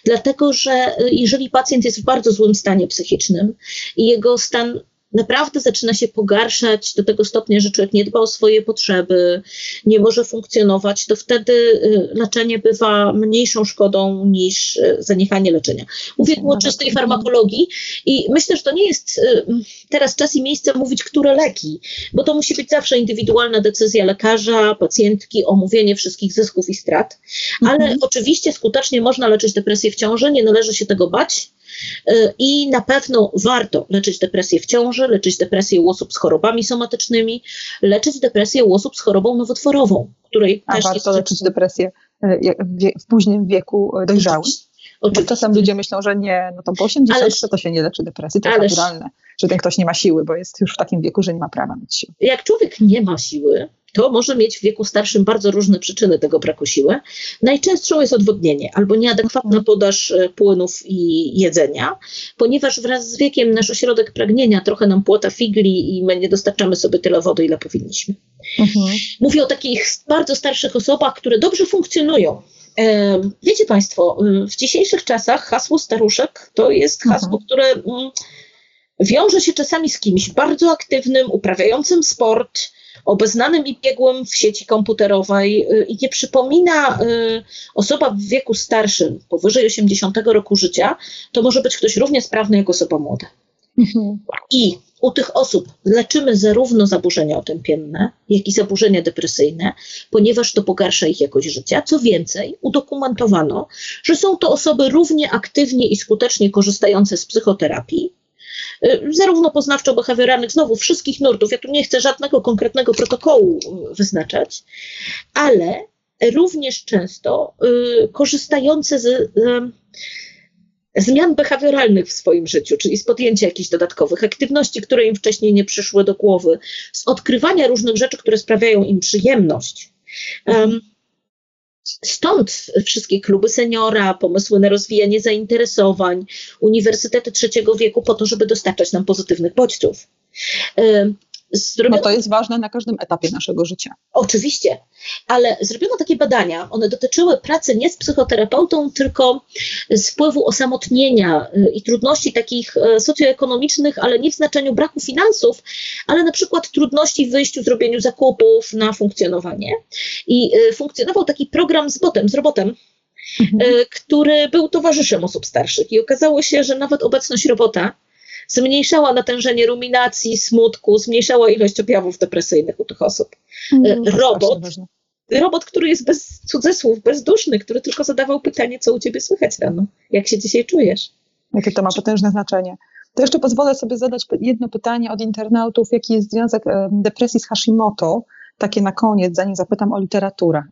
Dlatego, że jeżeli pacjent jest w bardzo złym stanie psychicznym i jego stan naprawdę zaczyna się pogarszać do tego stopnia, że człowiek nie dba o swoje potrzeby, nie może funkcjonować, to wtedy y, leczenie bywa mniejszą szkodą niż y, zaniechanie leczenia. Mówię tu o czystej farmakologii i myślę, że to nie jest y, teraz czas i miejsce mówić, które leki, bo to musi być zawsze indywidualna decyzja lekarza, pacjentki, omówienie wszystkich zysków i strat, ale mhm. oczywiście skutecznie można leczyć depresję w ciąży, nie należy się tego bać. Y, I na pewno warto leczyć depresję w ciąży, leczyć depresję u osób z chorobami somatycznymi, leczyć depresję u osób z chorobą nowotworową, której A też warto jest... leczyć depresję y, w późnym wieku y, dojrzałym. Oczywiście. Czasem ludzie myślą, że nie, no to po 80 Ależ, to się nie leczy depresji, to Ależ, naturalne, że ten ktoś nie ma siły, bo jest już w takim wieku, że nie ma prawa mieć siły. Jak człowiek nie ma siły, to może mieć w wieku starszym bardzo różne przyczyny tego braku siły. Najczęstszą jest odwodnienie albo nieadekwatna podaż e, płynów i jedzenia, ponieważ wraz z wiekiem nasz ośrodek pragnienia trochę nam płota figli i my nie dostarczamy sobie tyle wody, ile powinniśmy. Mhm. Mówię o takich bardzo starszych osobach, które dobrze funkcjonują. Wiecie Państwo, w dzisiejszych czasach hasło staruszek to jest hasło, mhm. które mm, wiąże się czasami z kimś bardzo aktywnym, uprawiającym sport, obeznanym i biegłym w sieci komputerowej y, i nie przypomina y, osoba w wieku starszym, powyżej 80 roku życia, to może być ktoś równie sprawny jak osoba młoda. Mhm. I u tych osób leczymy zarówno zaburzenia otępienne, jak i zaburzenia depresyjne, ponieważ to pogarsza ich jakość życia. Co więcej, udokumentowano, że są to osoby równie aktywnie i skutecznie korzystające z psychoterapii, zarówno poznawczo-behawioralnych, znowu wszystkich nurtów. Ja tu nie chcę żadnego konkretnego protokołu y, wyznaczać, ale również często y, korzystające z zmian behawioralnych w swoim życiu, czyli z podjęcia jakichś dodatkowych aktywności, które im wcześniej nie przyszły do głowy, z odkrywania różnych rzeczy, które sprawiają im przyjemność. Stąd wszystkie kluby seniora, pomysły na rozwijanie zainteresowań, uniwersytety trzeciego wieku po to, żeby dostarczać nam pozytywnych bodźców. Zrobiono... No to jest ważne na każdym etapie naszego życia. Oczywiście, ale zrobiono takie badania, one dotyczyły pracy nie z psychoterapeutą, tylko z wpływu osamotnienia y, i trudności takich y, socjoekonomicznych, ale nie w znaczeniu braku finansów, ale na przykład trudności w wyjściu, zrobieniu zakupów na funkcjonowanie. I y, funkcjonował taki program z botem, z robotem, mhm. który był towarzyszem osób starszych. I okazało się, że nawet obecność robota zmniejszała natężenie ruminacji, smutku, zmniejszała ilość objawów depresyjnych u tych osób. Mm, robot, robot, który jest bez cudzysłów, bezduszny, który tylko zadawał pytanie, co u ciebie słychać rano, jak się dzisiaj czujesz. Jakie to ma potężne znaczenie. To jeszcze pozwolę sobie zadać jedno pytanie od internautów, jaki jest związek depresji z Hashimoto, takie na koniec, zanim zapytam o literaturę.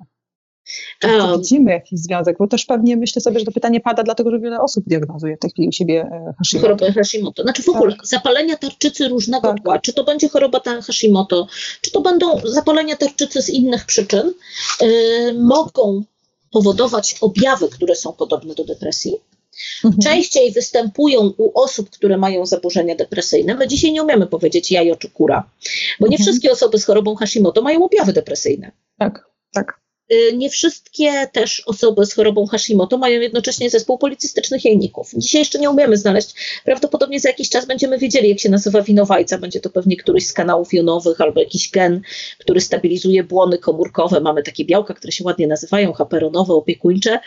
Widzimy jakiś związek, bo też pewnie myślę sobie, że to pytanie pada dlatego, że wiele osób diagnozuje w tej chwili u siebie e, Hashimoto. Chorobę Hashimoto. Znaczy w ogóle tak. zapalenia tarczycy różnego tak. tła, czy to będzie choroba Hashimoto, czy to będą zapalenia tarczycy z innych przyczyn, yy, mogą powodować objawy, które są podobne do depresji. Mhm. Częściej występują u osób, które mają zaburzenia depresyjne. My dzisiaj nie umiemy powiedzieć jajo czy kura, bo nie mhm. wszystkie osoby z chorobą Hashimoto mają objawy depresyjne. Tak, tak. Y, nie wszystkie też osoby z chorobą Hashimoto mają jednocześnie zespół policystycznych jajników. Dzisiaj jeszcze nie umiemy znaleźć. Prawdopodobnie za jakiś czas będziemy wiedzieli, jak się nazywa winowajca. Będzie to pewnie któryś z kanałów jonowych albo jakiś gen, który stabilizuje błony komórkowe. Mamy takie białka, które się ładnie nazywają haperonowe, opiekuńcze.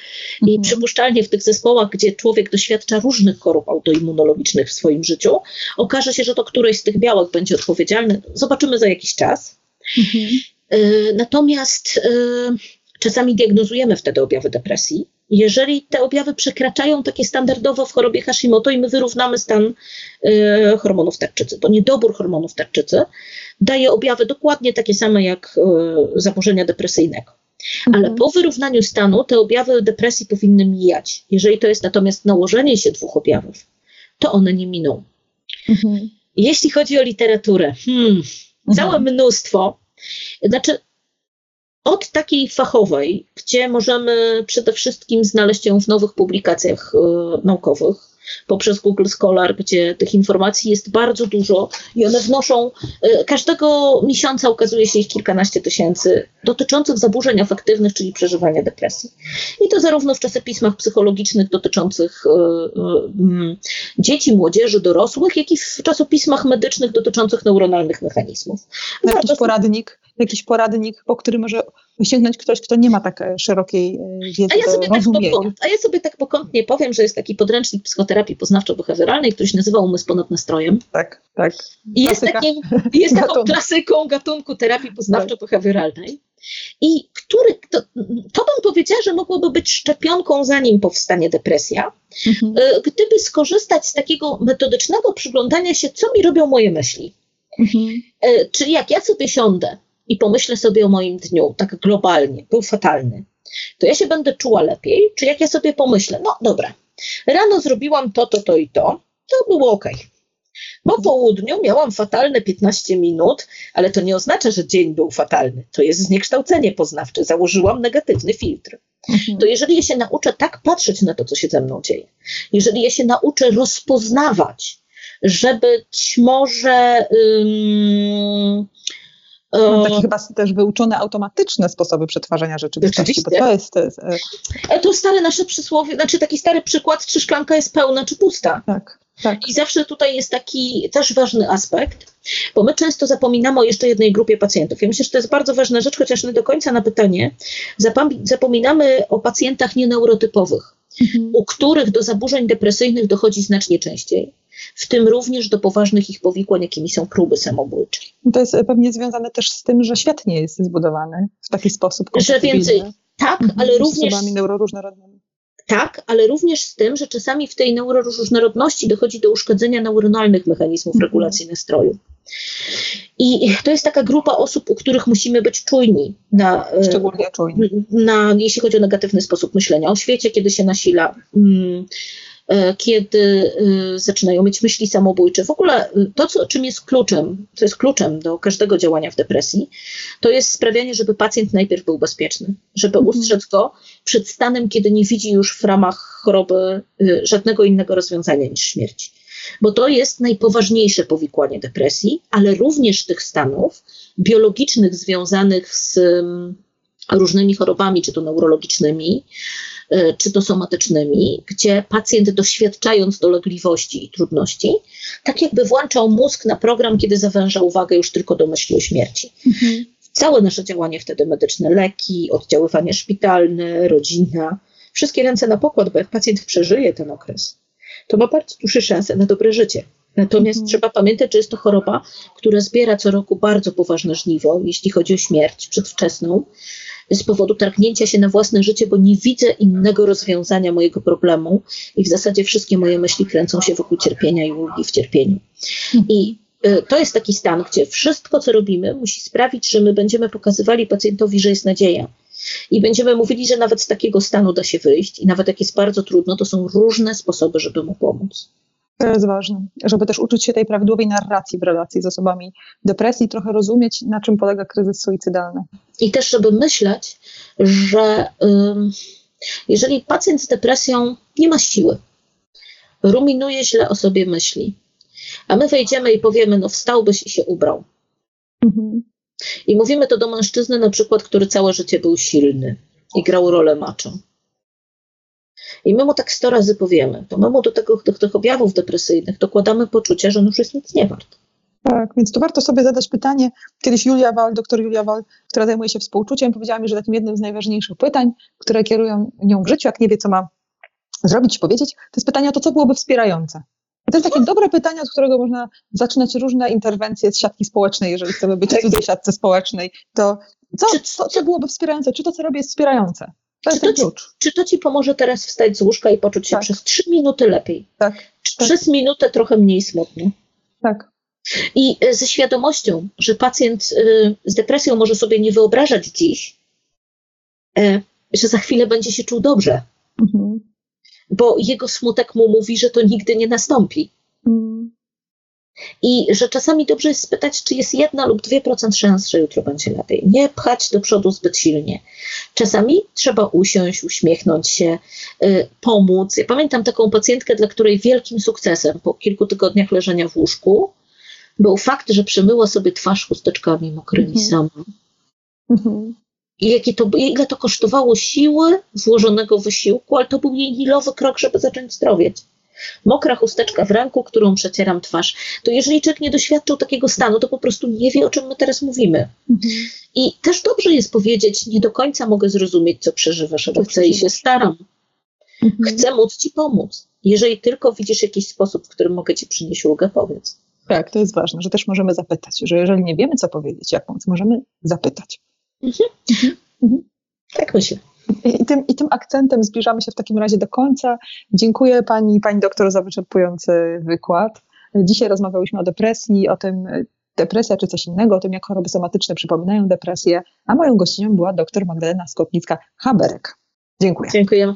I mhm. przypuszczalnie w tych zespołach, gdzie człowiek doświadcza różnych chorób autoimmunologicznych w swoim życiu, okaże się, że to któryś z tych białek będzie odpowiedzialny. Zobaczymy za jakiś czas. Mhm. Y, natomiast y, czasami diagnozujemy wtedy objawy depresji. Jeżeli te objawy przekraczają takie standardowo w chorobie Hashimoto i my wyrównamy stan y, hormonów tarczycy, bo niedobór hormonów tarczycy daje objawy dokładnie takie same jak zaburzenia depresyjnego. Ale mhm. po wyrównaniu stanu te objawy depresji powinny mijać. Jeżeli to jest natomiast nałożenie się dwóch objawów, to one nie miną. Mhm. Jeśli chodzi o literaturę, hmm, całe mhm. mnóstwo. Znaczy, od takiej fachowej, gdzie możemy przede wszystkim znaleźć ją w nowych publikacjach y, naukowych, poprzez Google Scholar, gdzie tych informacji jest bardzo dużo i one wnoszą, y, każdego miesiąca ukazuje się ich kilkanaście tysięcy dotyczących zaburzeń afektywnych, czyli przeżywania depresji. I to zarówno w czasopismach psychologicznych dotyczących y, mm, dzieci, młodzieży, dorosłych, jak i w czasopismach medycznych dotyczących neuronalnych mechanizmów. Jakiś poradnik, jakiś poradnik, po który może sięgnąć ktoś, kto nie ma tak e, szerokiej e, wiedzy a ja sobie tak pokąt, A ja sobie tak pokątnie powiem, że jest taki podręcznik psychoterapii poznawczo-behawioralnej, który się nazywa Umysł ponad nastrojem. Tak, tak. I jest, takim, jest taką klasyką gatunku terapii poznawczo-behawioralnej. I który, to, to bym powiedziała, że mogłoby być szczepionką, zanim powstanie depresja, mhm. E, gdyby skorzystać z takiego metodycznego przyglądania się, co mi robią moje myśli. Mhm. Czyli jak ja sobie siądę i pomyślę sobie o moim dniu, tak globalnie, był fatalny, to ja się będę czuła lepiej, czy jak ja sobie pomyślę, no dobra, rano zrobiłam to, to, to i to, to było ok. Po południu miałam fatalne 15 minut, ale to nie oznacza, że dzień był fatalny. To jest zniekształcenie poznawcze. Założyłam negatywny filtr. Mhm. To jeżeli ja się nauczę tak patrzeć na to, co się ze mną dzieje, jeżeli ja się nauczę rozpoznawać, że być może. No, takie chyba też wyuczone automatyczne sposoby przetwarzania rzeczywistości, bo to jest... To, jest, e, to stare nasze przysłowie, znaczy taki stary przykład, czy szklanka jest pełna, czy pusta. Tak. Tak. I zawsze tutaj jest taki też ważny aspekt, bo my często zapominamy o jeszcze jednej grupie pacjentów. Ja myślę, że to jest bardzo ważna rzecz, chociaż nie do końca na pytanie. Zapominamy o pacjentach nieneurotypowych, mhm. u których do zaburzeń depresyjnych dochodzi znacznie częściej w tym również do poważnych ich powikłań, jakimi są próby samobójcze. To jest pewnie związane też z tym, że świat nie jest zbudowany w taki sposób. Że więcej, tak, mhm, ale również. Z neuroróżnorodnymi. Tak, ale również z tym, że czasami w tej neuroróżnorodności dochodzi do uszkodzenia neuronalnych mechanizmów mhm. regulacji nastroju. I to jest taka grupa osób, u których musimy być czujni na, e, Szczególnie czujni. na jeśli chodzi o negatywny sposób myślenia o świecie, kiedy się nasila. E, kiedy e, zaczynają mieć myśli samobójcze. W ogóle e, to, co, czym jest kluczem, co jest kluczem do każdego działania w depresji, to jest sprawianie, żeby pacjent najpierw był bezpieczny, żeby mhm. ustrzec go przed stanem, kiedy nie widzi już w ramach choroby żadnego innego rozwiązania niż śmierć. Bo to jest najpoważniejsze powikłanie depresji, ale również tych stanów biologicznych związanych z mm, różnymi chorobami, czy to neurologicznymi, E, czy to somatycznymi, gdzie pacjent doświadczając dolegliwości i trudności, tak jakby włączał mózg na program, kiedy zawęża uwagę już tylko do myśli o śmierci. Mhm. Całe nasze działanie wtedy medyczne, leki, oddziaływanie szpitalne, rodzina, wszystkie ręce na pokład, bo jak pacjent przeżyje ten okres, to ma bardzo duże szanse na dobre życie. Natomiast mhm. trzeba pamiętać, że jest to choroba, która zbiera co roku bardzo poważne żniwo, jeśli chodzi o śmierć przedwczesną, z powodu targnięcia się na własne życie, bo nie widzę innego rozwiązania mojego problemu i w zasadzie wszystkie moje myśli kręcą się wokół cierpienia i ulgi w cierpieniu. I y, to jest taki stan, gdzie wszystko, co robimy, musi sprawić, że my będziemy pokazywali pacjentowi, że jest nadzieja. I będziemy mówili, że nawet z takiego stanu da się wyjść, i nawet jak jest bardzo trudno, to są różne sposoby, żeby mu pomóc. To jest ważne, żeby też uczyć się tej prawidłowej narracji w relacji z osobami depresji, trochę rozumieć, na czym polega kryzys suicydalny. I też, żeby myśleć, że um, jeżeli pacjent z depresją nie ma siły, ruminuje źle o sobie myśli, a my wejdziemy i powiemy, no wstałbyś i się ubrał. Mhm. I mówimy to do mężczyzny, na przykład, który całe życie był silny i grał rolę macho. I my mu tak sto razy powiemy, to my mu do tego, do tych objawów depresyjnych dokładamy poczucie, że on już jest nic nie wart. Tak, więc tu warto sobie zadać pytanie. Kiedyś Julia Wal, doktor Julia Wal, która zajmuje się współczuciem, powiedziała mi, że takim jednym z najważniejszych pytań, które kierują nią w życiu, jak nie wie, co ma zrobić i powiedzieć, to jest pytanie o to, co byłoby wspierające. I to jest takie dobre pytanie, od którego można zaczynać różne interwencje z siatki społecznej, jeżeli chcemy być w cudzej siatce społecznej. To co, co, co byłoby wspierające? Czy to, co robię, jest wspierające? To czy, to ci, czy to ci pomoże teraz wstać z łóżka i poczuć się tak. przez trzy minuty lepiej? Tak. Czy tak. przez minutę trochę mniej smutno? Tak. I e, ze świadomością, że pacjent e, z depresją może sobie nie wyobrażać dziś, e, że za chwilę będzie się czuł dobrze. Mhm. Bo jego smutek mu mówi, że to nigdy nie nastąpi. I że czasami dobrze jest spytać, czy jest jedna lub 2% szans, że jutro będzie lepiej. Nie pchać do przodu zbyt silnie. Czasami trzeba usiąść, uśmiechnąć się, y, pomóc. Ja pamiętam taką pacjentkę, dla której wielkim sukcesem po kilku tygodniach leżenia w łóżku był fakt, że przemyła sobie twarz chusteczkami mokrymi mhm. sama. Mhm. I jakie to, ile to kosztowało siły, włożonego wysiłku, ale to był jej milowy krok, żeby zacząć zdrowieć mokra chusteczka w ręku, którą przecieram twarz. To jeżeli człowiek nie doświadczył takiego stanu, to po prostu nie wie, o czym my teraz mówimy. Mhm. I też dobrze jest powiedzieć, nie do końca mogę zrozumieć, co przeżywasz, ale chcę i się staram. Mhm. Chcę móc ci pomóc. Jeżeli tylko widzisz jakiś sposób, w którym mogę ci przynieść ulgę, powiedz. Tak, to jest ważne, że też możemy zapytać, że jeżeli nie wiemy, co powiedzieć, jak pomóc, możemy zapytać. Mhm. Mhm. Tak myślę. I tym, I tym akcentem zbliżamy się w takim razie do końca. Dziękuję pani, pani doktor za wyczerpujący wykład. Dzisiaj rozmawiałyśmy o depresji, o tym depresja czy coś innego, o tym jak choroby somatyczne przypominają depresję, a moją gościnią była dr Magdalena Skotnicka-Haberek. Dziękuję. Dziękuję.